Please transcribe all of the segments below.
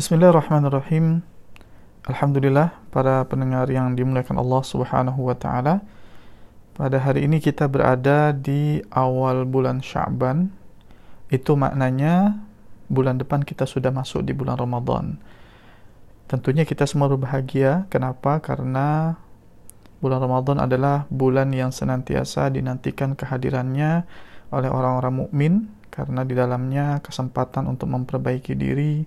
Bismillahirrahmanirrahim. Alhamdulillah para pendengar yang dimuliakan Allah Subhanahu wa taala. Pada hari ini kita berada di awal bulan Sya'ban. Itu maknanya bulan depan kita sudah masuk di bulan Ramadan. Tentunya kita semua berbahagia. Kenapa? Karena bulan Ramadan adalah bulan yang senantiasa dinantikan kehadirannya oleh orang-orang mukmin karena di dalamnya kesempatan untuk memperbaiki diri,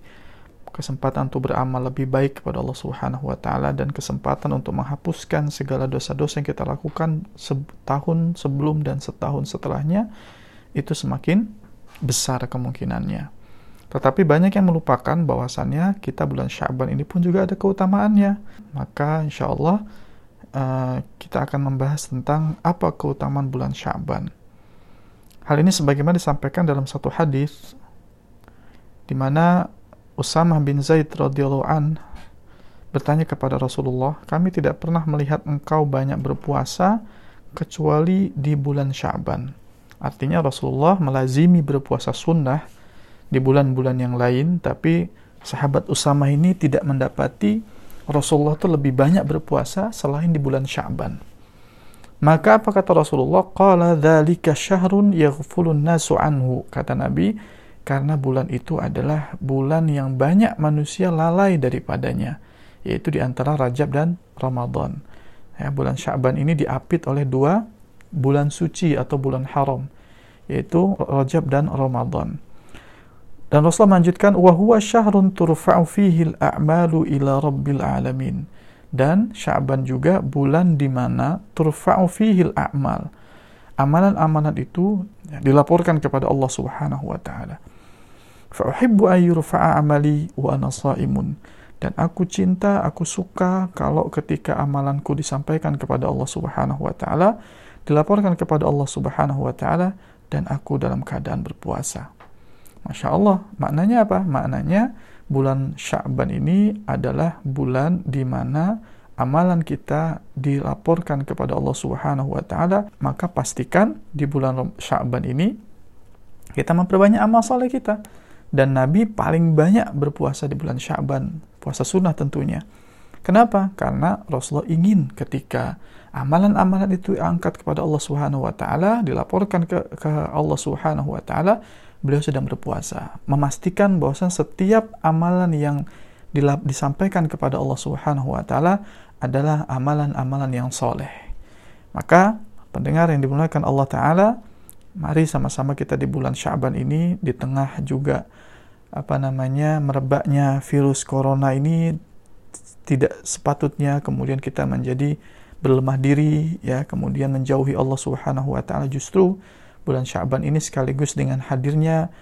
kesempatan untuk beramal lebih baik kepada Allah Subhanahu wa taala dan kesempatan untuk menghapuskan segala dosa-dosa yang kita lakukan setahun sebelum dan setahun setelahnya itu semakin besar kemungkinannya. Tetapi banyak yang melupakan bahwasannya kita bulan Syaban ini pun juga ada keutamaannya. Maka insya Allah uh, kita akan membahas tentang apa keutamaan bulan Syaban. Hal ini sebagaimana disampaikan dalam satu hadis di mana Usamah bin Zaid radhiyallahu an bertanya kepada Rasulullah, "Kami tidak pernah melihat engkau banyak berpuasa kecuali di bulan Sya'ban." Artinya Rasulullah melazimi berpuasa sunnah di bulan-bulan yang lain, tapi sahabat Usamah ini tidak mendapati Rasulullah itu lebih banyak berpuasa selain di bulan Sya'ban. Maka apa kata Rasulullah? Qala dzalika syahrun yaghfulun nasu anhu. Kata Nabi, karena bulan itu adalah bulan yang banyak manusia lalai daripadanya yaitu di antara Rajab dan Ramadan. Ya, bulan Sya'ban ini diapit oleh dua bulan suci atau bulan haram yaitu Rajab dan Ramadan. Dan Rasulullah melanjutkan huwa syahrun turfa'u fihi al-a'malu ila rabbil alamin. Dan Sya'ban juga bulan di mana turfa'u fihi al-a'mal. Amalan-amalan itu dilaporkan kepada Allah Subhanahu wa taala. Fa'uhibbu ayyurfa'a amali wa ana sa'imun. Dan aku cinta, aku suka kalau ketika amalanku disampaikan kepada Allah Subhanahu wa taala, dilaporkan kepada Allah Subhanahu wa taala dan aku dalam keadaan berpuasa. Masya Allah, maknanya apa? Maknanya bulan Sya'ban ini adalah bulan di mana amalan kita dilaporkan kepada Allah Subhanahu wa taala, maka pastikan di bulan Sya'ban ini kita memperbanyak amal soleh kita dan Nabi paling banyak berpuasa di bulan Syaban, puasa sunnah tentunya. Kenapa? Karena Rasulullah ingin ketika amalan-amalan itu diangkat kepada Allah Subhanahu wa taala, dilaporkan ke, ke Allah Subhanahu wa taala, beliau sedang berpuasa, memastikan bahwa setiap amalan yang disampaikan kepada Allah Subhanahu wa taala adalah amalan-amalan yang soleh. Maka pendengar yang dimuliakan Allah taala, mari sama-sama kita di bulan Syaban ini di tengah juga apa namanya merebaknya virus corona ini tidak sepatutnya kemudian kita menjadi berlemah diri ya kemudian menjauhi Allah Subhanahu wa taala. Justru bulan Syaban ini sekaligus dengan hadirnya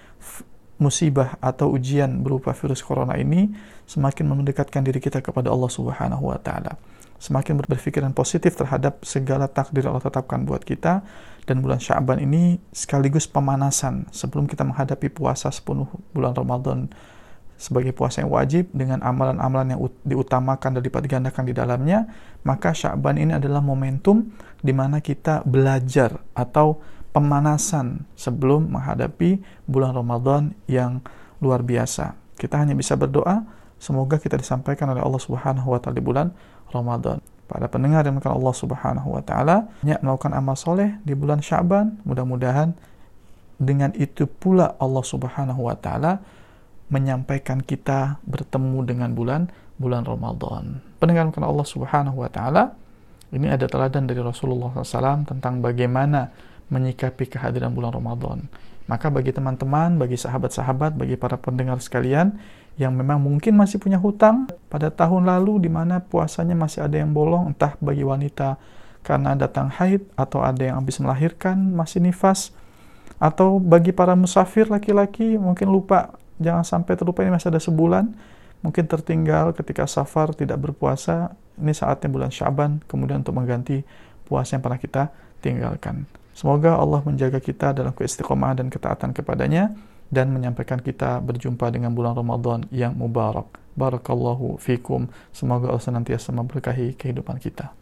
musibah atau ujian berupa virus corona ini semakin mendekatkan diri kita kepada Allah Subhanahu wa taala semakin berpikiran positif terhadap segala takdir Allah tetapkan buat kita. Dan bulan Syaban ini sekaligus pemanasan sebelum kita menghadapi puasa sepenuh bulan Ramadan sebagai puasa yang wajib dengan amalan-amalan yang diutamakan dan dilipat gandakan di dalamnya maka Syaban ini adalah momentum di mana kita belajar atau pemanasan sebelum menghadapi bulan Ramadan yang luar biasa. Kita hanya bisa berdoa. Semoga kita disampaikan oleh Allah Subhanahu wa taala di bulan Ramadan. Pada pendengar yang Allah Subhanahu wa taala, banyak melakukan amal soleh di bulan Syaban. Mudah-mudahan dengan itu pula Allah Subhanahu wa taala menyampaikan kita bertemu dengan bulan bulan Ramadan. Pendengar yang Allah Subhanahu wa taala, ini ada teladan dari Rasulullah SAW tentang bagaimana menyikapi kehadiran bulan Ramadan. Maka bagi teman-teman, bagi sahabat-sahabat, bagi para pendengar sekalian yang memang mungkin masih punya hutang. Pada tahun lalu di mana puasanya masih ada yang bolong, entah bagi wanita karena datang haid atau ada yang habis melahirkan masih nifas. Atau bagi para musafir laki-laki mungkin lupa jangan sampai terlupa ini masih ada sebulan. Mungkin tertinggal ketika safar tidak berpuasa. Ini saatnya bulan Syaban kemudian untuk mengganti puasa yang pernah kita tinggalkan. Semoga Allah menjaga kita dalam keistiqomahan dan ketaatan kepadanya dan menyampaikan kita berjumpa dengan bulan Ramadan yang mubarak. Barakallahu fikum. Semoga Allah senantiasa memberkahi kehidupan kita.